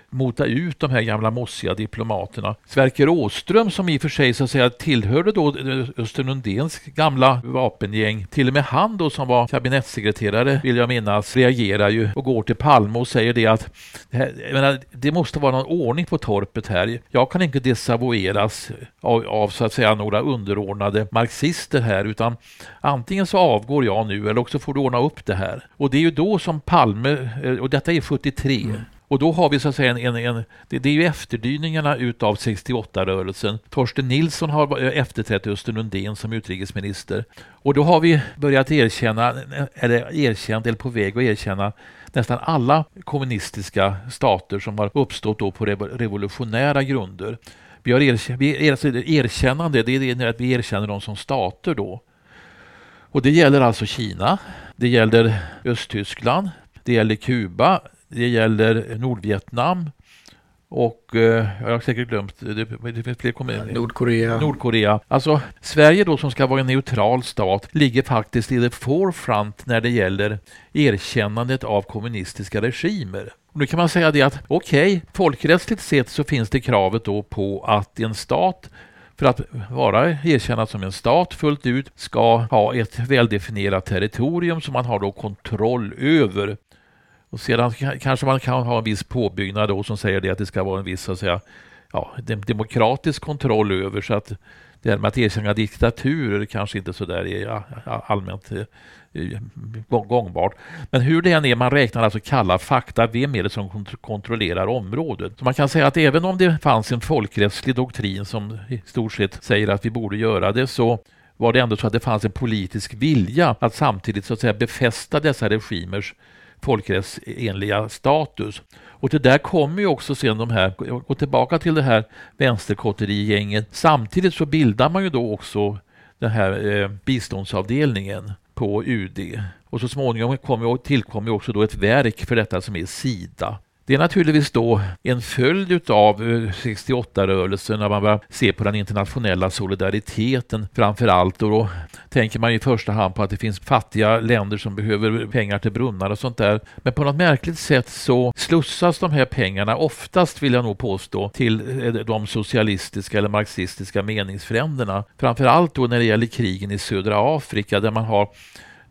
mota ut de här gamla mossiga diplomaterna. Sverker Åström som i och för sig så att säga tillhörde då Östen Undéns gamla vapengäng, till och med han då som var kabinettssekreterare vill jag minnas, reagerar ju och går till Palme och säger det att det, här, menar, det måste vara någon ordning på torpet här. Jag kan inte desavoueras av, av så att säga några underordnade marxister här utan antingen så avgår jag nu eller också får du ordna upp det här. Och det är ju då som Palme, eh, och detta är 73, mm. Och då har vi så att säga en, en, en det, det, är ju efterdyningarna utav 68-rörelsen. Torsten Nilsson har efterträtt Östen Undén som utrikesminister. Och då har vi börjat erkänna, eller erkänt, eller på väg att erkänna nästan alla kommunistiska stater som har uppstått då på revolutionära grunder. Vi har erkä, vi, alltså erkännande, det är att vi erkänner dem som stater då. Och det gäller alltså Kina, det gäller Östtyskland, det gäller Kuba, det gäller Nordvietnam och eh, jag har säkert glömt, det, det finns fler kommuner. Nordkorea. Nordkorea. Alltså Sverige då som ska vara en neutral stat ligger faktiskt i the forefront när det gäller erkännandet av kommunistiska regimer. Och nu kan man säga det att okej, okay, folkrättsligt sett så finns det kravet då på att en stat för att vara erkännad som en stat fullt ut ska ha ett väldefinierat territorium som man har då kontroll över. Och sedan kanske man kan ha en viss påbyggnad då som säger det att det ska vara en viss så att säga, ja, demokratisk kontroll över så att det här med att erkänna diktaturer kanske inte så där är allmänt eh, gångbart. Men hur det än är, man räknar alltså kalla fakta. Vem är det som kontrollerar området? Så man kan säga att även om det fanns en folkrättslig doktrin som i stort sett säger att vi borde göra det så var det ändå så att det fanns en politisk vilja att samtidigt så att säga befästa dessa regimers folkrättsenliga status. Och det där kommer ju också sen de här, gå tillbaka till det här vänsterkotterigänget. Samtidigt så bildar man ju då också den här eh, biståndsavdelningen på UD. Och så småningom kommer, tillkommer också då ett verk för detta som är Sida. Det är naturligtvis då en följd av 68-rörelsen eh, när man börjar se på den internationella solidariteten framför allt. Och då tänker man i första hand på att det finns fattiga länder som behöver pengar till brunnar och sånt där. Men på något märkligt sätt så slussas de här pengarna oftast, vill jag nog påstå, till eh, de socialistiska eller marxistiska meningsfränderna. Framför allt då när det gäller krigen i södra Afrika där man har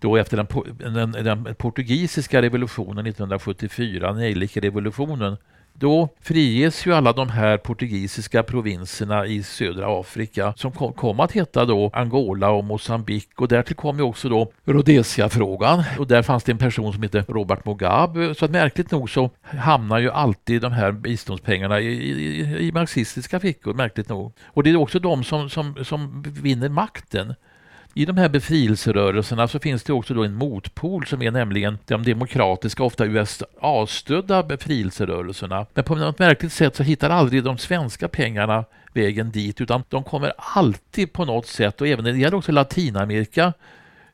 då efter den, den, den portugisiska revolutionen 1974, nejlikerevolutionen. då friges ju alla de här portugisiska provinserna i södra Afrika som kom, kom att heta då Angola och Mosambik och därtill kom ju också då Rhodesia-frågan och där fanns det en person som hette Robert Mugabe så att märkligt nog så hamnar ju alltid de här biståndspengarna i, i, i marxistiska fickor, märkligt nog. Och det är också de som, som, som vinner makten. I de här befrielserörelserna så finns det också då en motpol som är nämligen de demokratiska, ofta USA-stödda befrielserörelserna. Men på något märkligt sätt så hittar aldrig de svenska pengarna vägen dit utan de kommer alltid på något sätt och även när det gäller också Latinamerika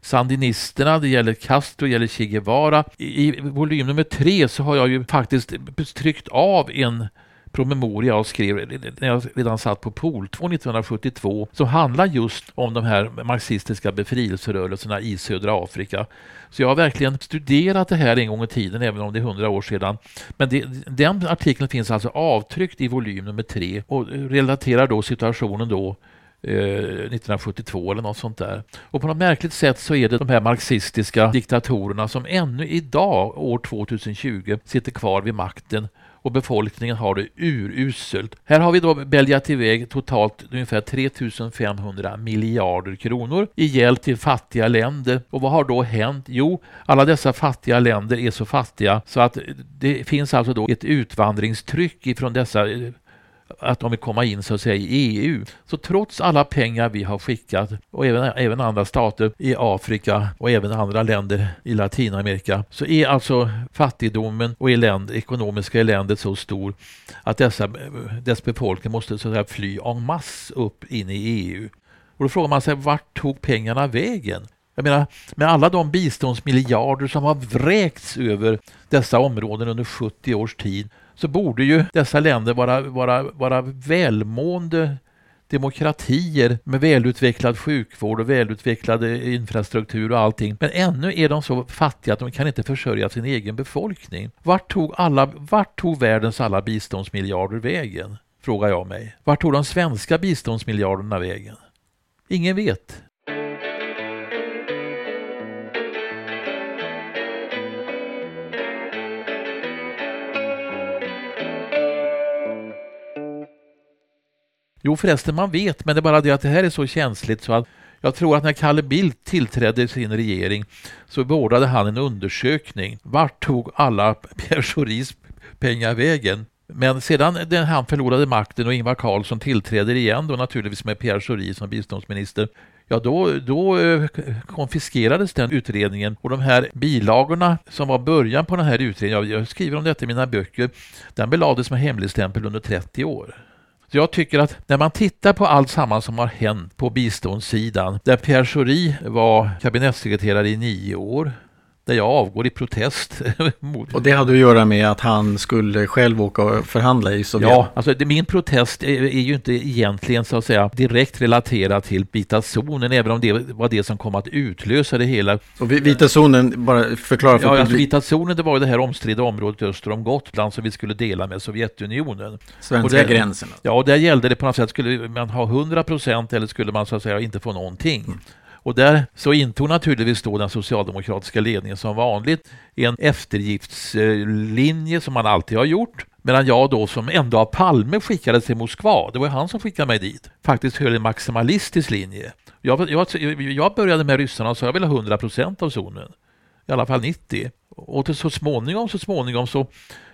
Sandinisterna, det gäller Castro, det gäller Che Guevara. I, volym nummer tre så har jag ju faktiskt tryckt av en promemoria och skrev när jag redan satt på POL 2 1972 som handlar just om de här marxistiska befrielserörelserna i södra Afrika. Så jag har verkligen studerat det här en gång i tiden, även om det är hundra år sedan. Men det, den artikeln finns alltså avtryckt i volym nummer tre och relaterar då situationen då eh, 1972 eller något sånt där. Och på något märkligt sätt så är det de här marxistiska diktatorerna som ännu idag, år 2020, sitter kvar vid makten och befolkningen har det uruselt. Här har vi då bälgat iväg totalt ungefär 3500 miljarder kronor i hjälp till fattiga länder. Och vad har då hänt? Jo, alla dessa fattiga länder är så fattiga så att det finns alltså då ett utvandringstryck ifrån dessa eh, att de vill komma in så att säga i EU. Så trots alla pengar vi har skickat och även, även andra stater i Afrika och även andra länder i Latinamerika så är alltså fattigdomen och eländ, ekonomiska eländet så stor att dessa, dess befolkning måste så att säga, fly en masse upp in i EU. Och då frågar man sig vart tog pengarna vägen? Jag menar, med alla de biståndsmiljarder som har vräkts över dessa områden under 70 års tid så borde ju dessa länder vara, vara, vara välmående demokratier med välutvecklad sjukvård och välutvecklad eh, infrastruktur och allting. Men ännu är de så fattiga att de kan inte försörja sin egen befolkning. Vart tog, alla, vart tog världens alla biståndsmiljarder vägen? Frågar jag mig. Vart tog de svenska biståndsmiljarderna vägen? Ingen vet. Jo förresten, man vet, men det är bara det att det här är så känsligt så att jag tror att när Kalle Bildt tillträdde sin regering så beordrade han en undersökning. Vart tog alla Pierre Schoris pengar vägen? Men sedan när han förlorade makten och Ingvar Carlsson tillträder igen då naturligtvis med Pierre Schori som biståndsminister Ja, då, då eh, konfiskerades den utredningen och de här bilagorna som var början på den här utredningen, jag skriver om detta i mina böcker, den belades med hemligstämpel under 30 år. Jag tycker att när man tittar på allt samman som har hänt på biståndssidan, där Pierre Schori var kabinettssekreterare i nio år, där jag avgår i protest. och det hade att göra med att han skulle själv åka och förhandla i Sovjet? Ja, alltså det, min protest är, är, ju inte egentligen så att säga direkt relaterad till vita zonen, även om det var det som kom att utlösa det hela. Och vita zonen, bara förklara för Ja, alltså vita zonen det var ju det här omstridda området öster om Gotland som vi skulle dela med Sovjetunionen. Svenska där, gränsen? Ja, och där gällde det på något sätt, skulle man ha 100 procent eller skulle man så att säga inte få någonting? Mm. Och där så intog naturligtvis då den socialdemokratiska ledningen som vanligt en eftergiftslinje som man alltid har gjort. Medan jag då som ändå av Palme skickades till Moskva, det var han som skickade mig dit, faktiskt höll en maximalistisk linje. Jag, jag, jag började med ryssarna och sa jag vill ha 100 procent av zonen. I alla fall 90. Och till så småningom, så småningom så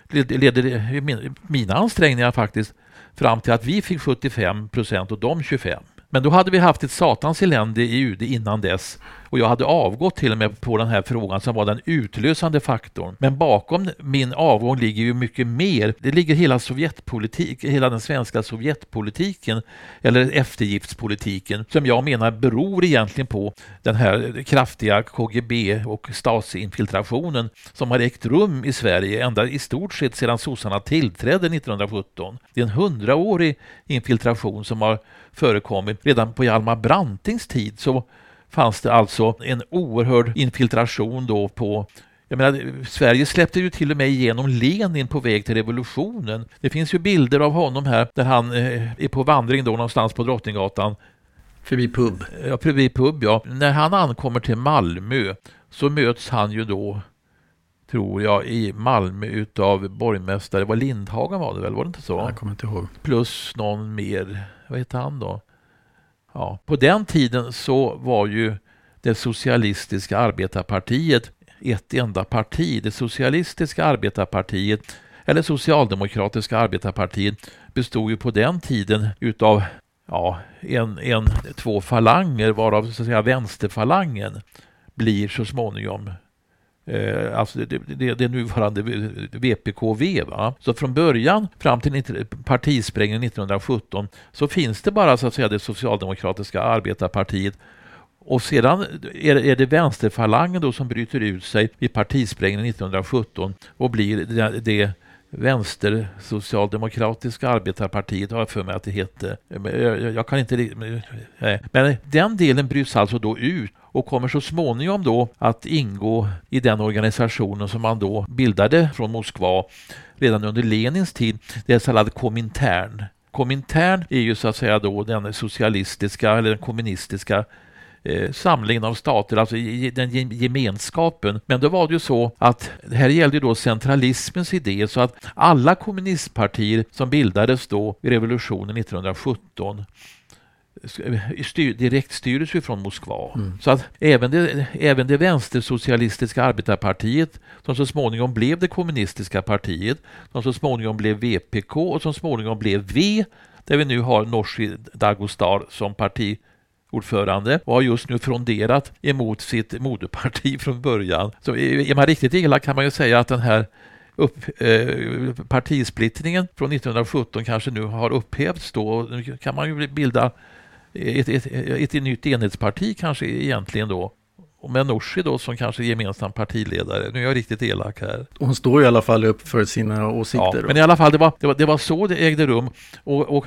ledde mina ansträngningar faktiskt fram till att vi fick 75 procent och de 25. Men då hade vi haft ett satans elände i UD innan dess och jag hade avgått till och med på den här frågan som var den utlösande faktorn. Men bakom min avgång ligger ju mycket mer. Det ligger hela Sovjetpolitik, hela den svenska Sovjetpolitiken eller eftergiftspolitiken som jag menar beror egentligen på den här kraftiga KGB och Stasi-infiltrationen som har ägt rum i Sverige ända i stort sett sedan sossarna tillträdde 1917. Det är en hundraårig infiltration som har förekommit. Redan på Hjalmar Brantings tid så fanns det alltså en oerhörd infiltration då på jag menar, Sverige släppte ju till och med igenom Lenin på väg till revolutionen. Det finns ju bilder av honom här där han eh, är på vandring då någonstans på Drottninggatan. Förbi pub? Ja, förbi pub ja. När han ankommer till Malmö så möts han ju då, tror jag, i Malmö utav borgmästare, var Lindhagen var det väl, var det inte så? Jag kommer inte ihåg. Plus någon mer, vad heter han då? Ja, på den tiden så var ju det socialistiska arbetarpartiet ett enda parti. Det socialistiska arbetarpartiet, eller socialdemokratiska arbetarpartiet, bestod ju på den tiden utav ja, en, en, två falanger, varav så att säga vänsterfalangen blir så småningom Eh, alltså det, det, det nuvarande VPKV. Va? Så från början fram till partisprängningen 1917 så finns det bara så att säga det socialdemokratiska arbetarpartiet och sedan är det, är det vänsterfalangen då som bryter ut sig vid partisprängningen 1917 och blir det, det vänstersocialdemokratiska arbetarpartiet har jag för mig att det hette. Eh, jag kan inte... Men eh, den delen bryts alltså då ut och kommer så småningom då att ingå i den organisationen som man då bildade från Moskva redan under Lenins tid, det så kallad Komintern. Komintern är ju så att säga då den socialistiska eller den kommunistiska eh, samlingen av stater, alltså den gemenskapen. Men då var det ju så att här gällde då centralismens idé så att alla kommunistpartier som bildades då i revolutionen 1917 styr, direkt styrdes ju från Moskva. Mm. Så att även det, även det vänstersocialistiska arbetarpartiet som så småningom blev det kommunistiska partiet, som så småningom blev VPK och som småningom blev V, där vi nu har Nooshi Dagostar som partiordförande och har just nu fronderat emot sitt moderparti från början. Så är man riktigt elak kan man ju säga att den här upp, eh, partisplittringen från 1917 kanske nu har upphävts då. Nu kan man ju bilda ett, ett, ett, ett nytt enhetsparti kanske egentligen då. Och med Nooshi då som kanske gemensam partiledare. Nu är jag riktigt elak här. Hon står i alla fall upp för sina åsikter. Ja, men i alla fall, det var, det var, det var så det ägde rum. Och, och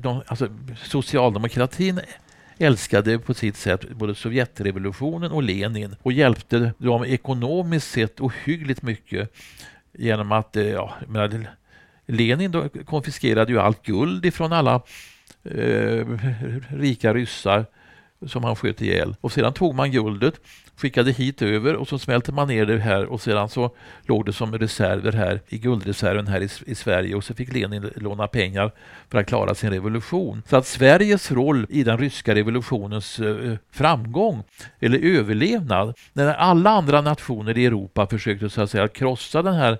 de, alltså, socialdemokratin älskade på sitt sätt både Sovjetrevolutionen och Lenin och hjälpte dem ekonomiskt sett ohyggligt mycket genom att, eh, ja, menar, Lenin då konfiskerade ju allt guld ifrån alla eh, rika ryssar som han sköt ihjäl. Och sedan tog man guldet, skickade hit över och så smälte man ner det här och sedan så låg det som reserver här i guldreserven här i, i, Sverige och så fick Lenin låna pengar för att klara sin revolution. Så att Sveriges roll i den ryska revolutionens eh, framgång eller överlevnad, när alla andra nationer i Europa försökte så att säga krossa den här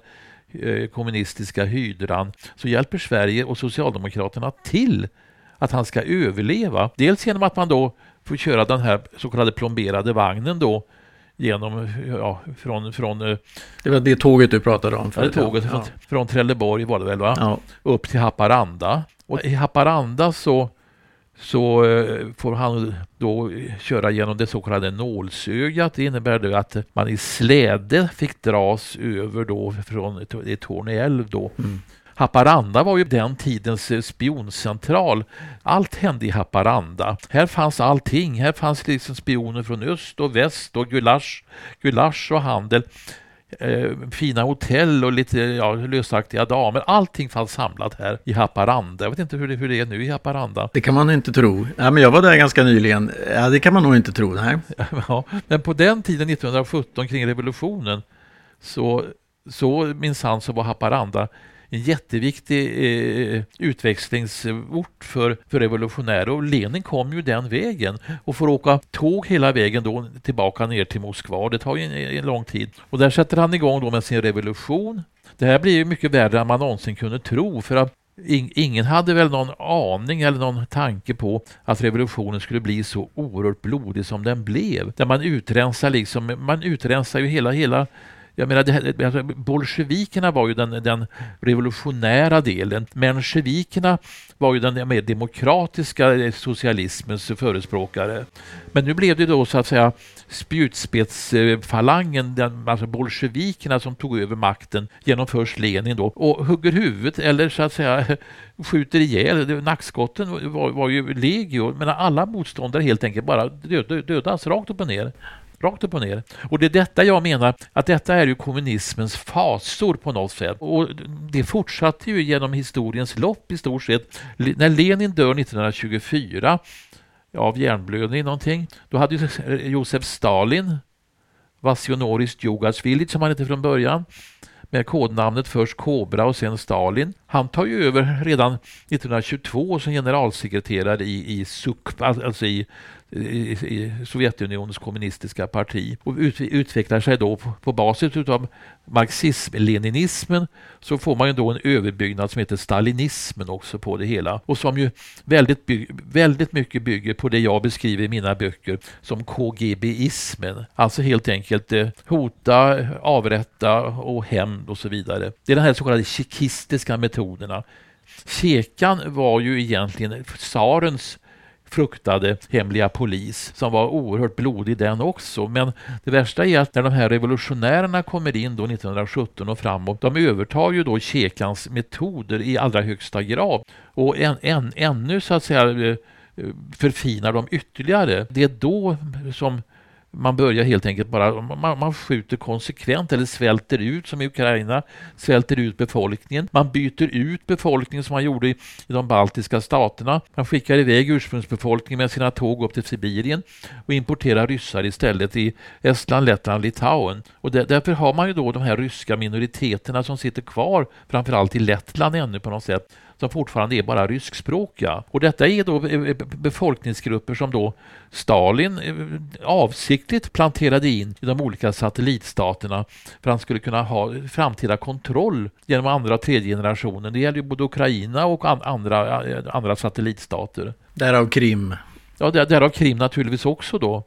eh, kommunistiska hydran så hjälper Sverige och Socialdemokraterna till att han ska överleva. Dels genom att man då får köra den här så kallade plomberade vagnen då genom, ja, från... från eh, det var det tåget du pratade om? För ja, det tåget ja. från, från Trelleborg var det väl va? Ja. Upp till Haparanda. Och i Haparanda så så eh, får han då köra genom det så kallade nålsögat. Det innebär det att man i släde fick dras över då från Torne älv då. Mm. Haparanda var ju den tidens eh, spioncentral. Allt hände i Haparanda. Här fanns allting. Här fanns liksom spioner från öst och väst och gulasch, gulasch och handel. Eh, fina hotell och lite ja, lösaktiga damer. Allting fanns samlat här i Haparanda. Jag vet inte hur det, hur det är nu i Haparanda. Det kan man inte tro. Ja, men jag var där ganska nyligen. Ja, det kan man nog inte tro. Nej. Ja, men på den tiden, 1917, kring revolutionen, så, så minsann så var Haparanda en jätteviktig eh, utväxlingsort för, för revolutionärer och Lenin kom ju den vägen och får åka tåg hela vägen då tillbaka ner till Moskva. Det tar ju en, en lång tid. Och där sätter han igång då med sin revolution. Det här blir ju mycket värre än man någonsin kunde tro för att Ingen hade väl någon aning eller någon tanke på att revolutionen skulle bli så oerhört blodig som den blev. Där man utrensar liksom, man utrensar ju hela, hela jag menar, det, alltså, bolsjevikerna var ju den, den revolutionära delen. Mensjevikerna var ju den mer demokratiska eh, socialismens förespråkare. Men nu blev det då så att säga spjutspetsfalangen, den, alltså bolsjevikerna som tog över makten genom först Lenin då och hugger huvudet eller så att säga skjuter ihjäl. Nackskotten var, var ju legio, men alla motståndare helt enkelt bara död, dödas rakt upp och ner. Rakt upp och ner. Och det är detta jag menar, att detta är ju kommunismens fasor på något sätt. Och det fortsatte ju genom historiens lopp i stort sett. När Lenin dör 1924 av hjärnblödning någonting, då hade ju eh, Josef Stalin Vassionoris Djugasvili som han hette från början med kodnamnet först Kobra och sen Stalin. Han tar ju över redan 1922 som generalsekreterare i, i SUK, alltså, alltså i i, i Sovjetunionens kommunistiska parti och ut, utvecklar sig då på, på basis av marxism-leninismen så får man ju då en överbyggnad som heter stalinismen också på det hela och som ju väldigt, by, väldigt mycket bygger på det jag beskriver i mina böcker som KGB-ismen. Alltså helt enkelt eh, hota, avrätta och hämnd och så vidare. Det är den här så kallade tjeckistiska metoderna. Tjekan var ju egentligen tsarens fruktade hemliga polis som var oerhört blodig den också. Men det värsta är att när de här revolutionärerna kommer in då 1917 och framåt, de övertar ju då Kekans metoder i allra högsta grad och än, än, ännu så att säga eh, eh, förfinar dem ytterligare. Det är då som man börjar helt enkelt bara, man, man skjuter konsekvent eller svälter ut som i Ukraina, svälter ut befolkningen. Man byter ut befolkningen som man gjorde i, i de baltiska staterna. Man skickar iväg ursprungsbefolkningen med sina tåg upp till Sibirien och importerar ryssar istället i Estland, Lettland, Litauen. Och där, därför har man ju då de här ryska minoriteterna som sitter kvar, framförallt i Lettland ännu på något sätt, som fortfarande är bara ryskspråkiga. Och detta är då eh, eh, befolkningsgrupper som då Stalin eh, avsiktligt planterade in i de olika satellitstaterna för att han skulle kunna ha framtida kontroll genom andra och tredje generationen. Det gäller ju både Ukraina och andra, andra satellitstater. Därav Krim. Ja, därav Krim naturligtvis också då.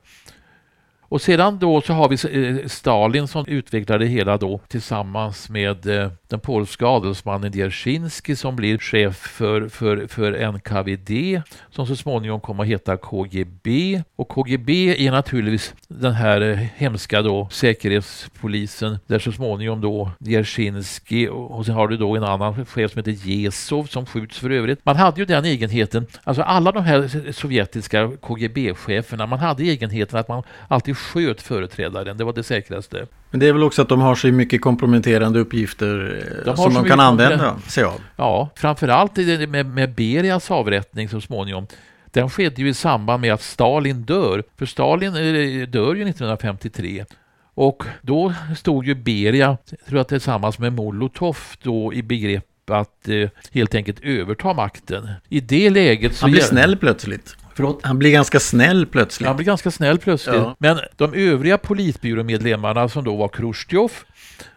Och sedan då så har vi eh, Stalin som utvecklade det hela då tillsammans med eh, den polska adelsmannen Dierzynski som blir chef för, för, för NKVD som så småningom kommer att heta KGB. Och KGB är naturligtvis den här eh, hemska då säkerhetspolisen där så småningom då Dierzynski och sen har du då en annan chef som heter Jesov som skjuts för övrigt. Man hade ju den egenheten, alltså alla de här sovjetiska KGB-cheferna, man hade egenheten att man alltid sköt företrädaren, det var det säkraste. Men det är väl också att de har så mycket komprometterande uppgifter eh, de som de kan använda sig av? Ja, framförallt med, med Berias avrättning så småningom. Den skedde ju i samband med att Stalin dör, för Stalin eh, dör ju 1953. Och då stod ju Beria, tror jag tillsammans med Molotov då i begrepp att eh, helt enkelt överta makten. I det läget så... Han blir snäll plötsligt. Förlåt? Han blir ganska snäll plötsligt. Han blir ganska snäll plötsligt. Ja. Men de övriga politbyråmedlemmarna som då var Khrushchev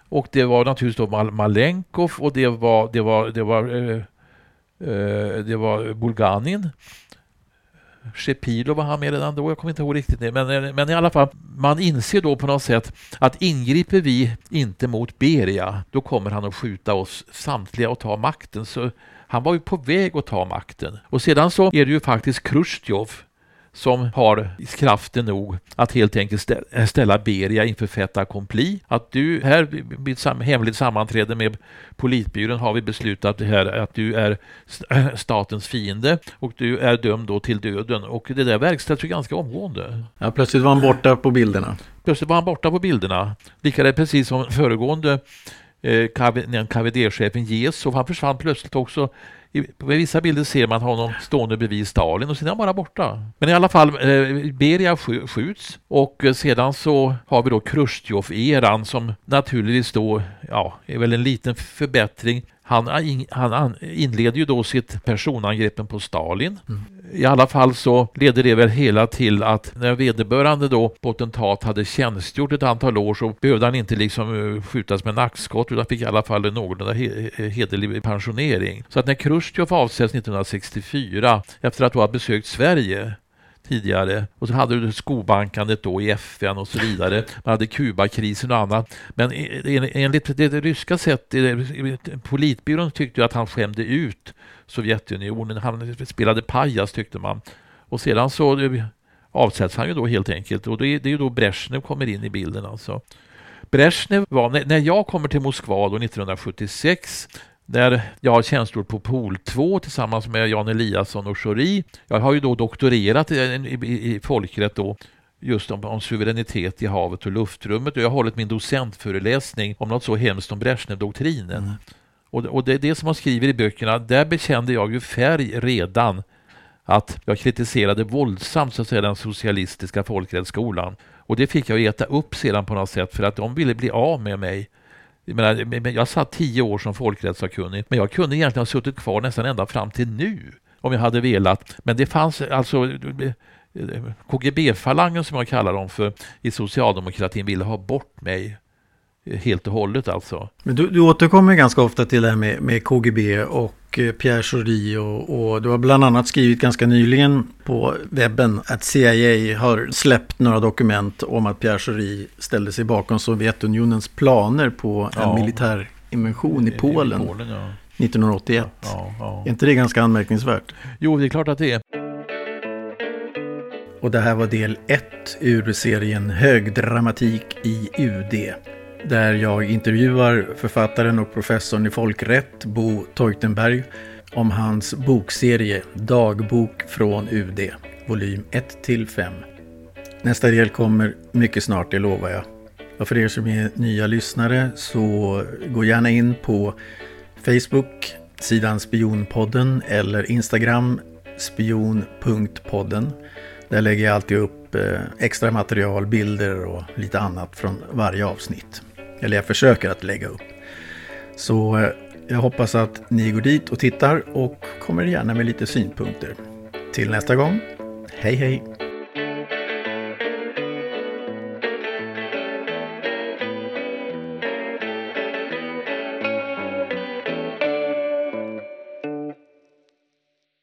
och det var naturligtvis då Mal Malenkov och det var, det var, det var, eh, eh, det var Bulganin Shepilo var han med redan då, jag kommer inte ihåg riktigt det. Men, men i alla fall, man inser då på något sätt att ingriper vi inte mot Beria, då kommer han att skjuta oss samtliga och ta makten. Så han var ju på väg att ta makten. Och sedan så är det ju faktiskt Khrushchev som har kraften nog att helt enkelt ställa Beria inför fait accompli. Att du här vid ett hemligt sammanträde med politbyrån har vi beslutat här att du är statens fiende och du är dömd då till döden och det där verkställs ju ganska omgående. Ja, plötsligt var han borta på bilderna. Plötsligt var han borta på bilderna. Lika precis som föregående eh, KVD-chefen Jesov, han försvann plötsligt också i, på vissa bilder ser man honom stående bredvid Stalin och sen är han bara borta. Men i alla fall, eh, Beria skjuts och eh, sedan så har vi då Chrustjov-eran som naturligtvis då, ja, är väl en liten förbättring. Han, han inleder ju då sitt personangreppen på Stalin. Mm. I alla fall så ledde det väl hela till att när vederbörande då potentat hade tjänstgjort ett antal år så behövde han inte liksom eh, skjutas med nackskott utan fick i alla fall en någorlunda hederlig pensionering. Så att när Chrusjtjov avsätts 1964 efter att ha besökt Sverige tidigare. Och så hade du skobankandet då i FN och så vidare. Man hade Kubakrisen och annat. Men enligt det ryska sättet, eh, politbyrån tyckte ju att han skämde ut Sovjetunionen. Han spelade pajas tyckte man. Och sedan så eh, avsätts han ju då helt enkelt. Och det är, ju då Brezhnev kommer in i bilden alltså. Brezhnev var, när jag kommer till Moskva då 1976 där jag har tjänstgjort på POL 2 tillsammans med Jan Eliasson och Schori. Jag har ju då doktorerat i, i, i folkrätt då just om, om, suveränitet i havet och luftrummet och jag har hållit min docentföreläsning om något så hemskt som Brezhnev-doktrinen. Mm. Och, och, det är det som man skriver i böckerna. Där bekände jag ju färg redan att jag kritiserade våldsamt så att säga, den socialistiska folkrättsskolan. Och det fick jag äta upp sedan på något sätt för att de ville bli av med mig. Jag, menar, jag satt tio år som folkrättssakkunnig, men jag kunde egentligen ha suttit kvar nästan ända fram till nu om jag hade velat. Men det fanns alltså eh, eh, KGB-falangen som jag kallar dem för i socialdemokratin ville ha bort mig helt och hållet alltså. Men du, du återkommer ganska ofta till det här med, med KGB och eh, Pierre Schori och, och, du har bland annat skrivit ganska nyligen på webben att CIA har släppt några dokument om att Pierre Schori ställde sig bakom Sovjetunionens planer på en ja. militär invention i Polen, I Polen ja. 1981. Ja, är inte det ganska anmärkningsvärt? Jo, det är klart att det är. Och det här var del 1 ur serien Högdramatik i UD där jag intervjuar författaren och professorn i folkrätt Bo Teutenberg om hans bokserie Dagbok från UD, volym 1-5. Nästa del kommer mycket snart, det lovar jag. Och för er som är nya lyssnare så gå gärna in på Facebook, sidan Spionpodden eller Instagram spion.podden. Där lägger jag alltid upp eh, extra material, bilder och lite annat från varje avsnitt. Eller jag försöker att lägga upp. Så eh, jag hoppas att ni går dit och tittar och kommer gärna med lite synpunkter. Till nästa gång, hej hej!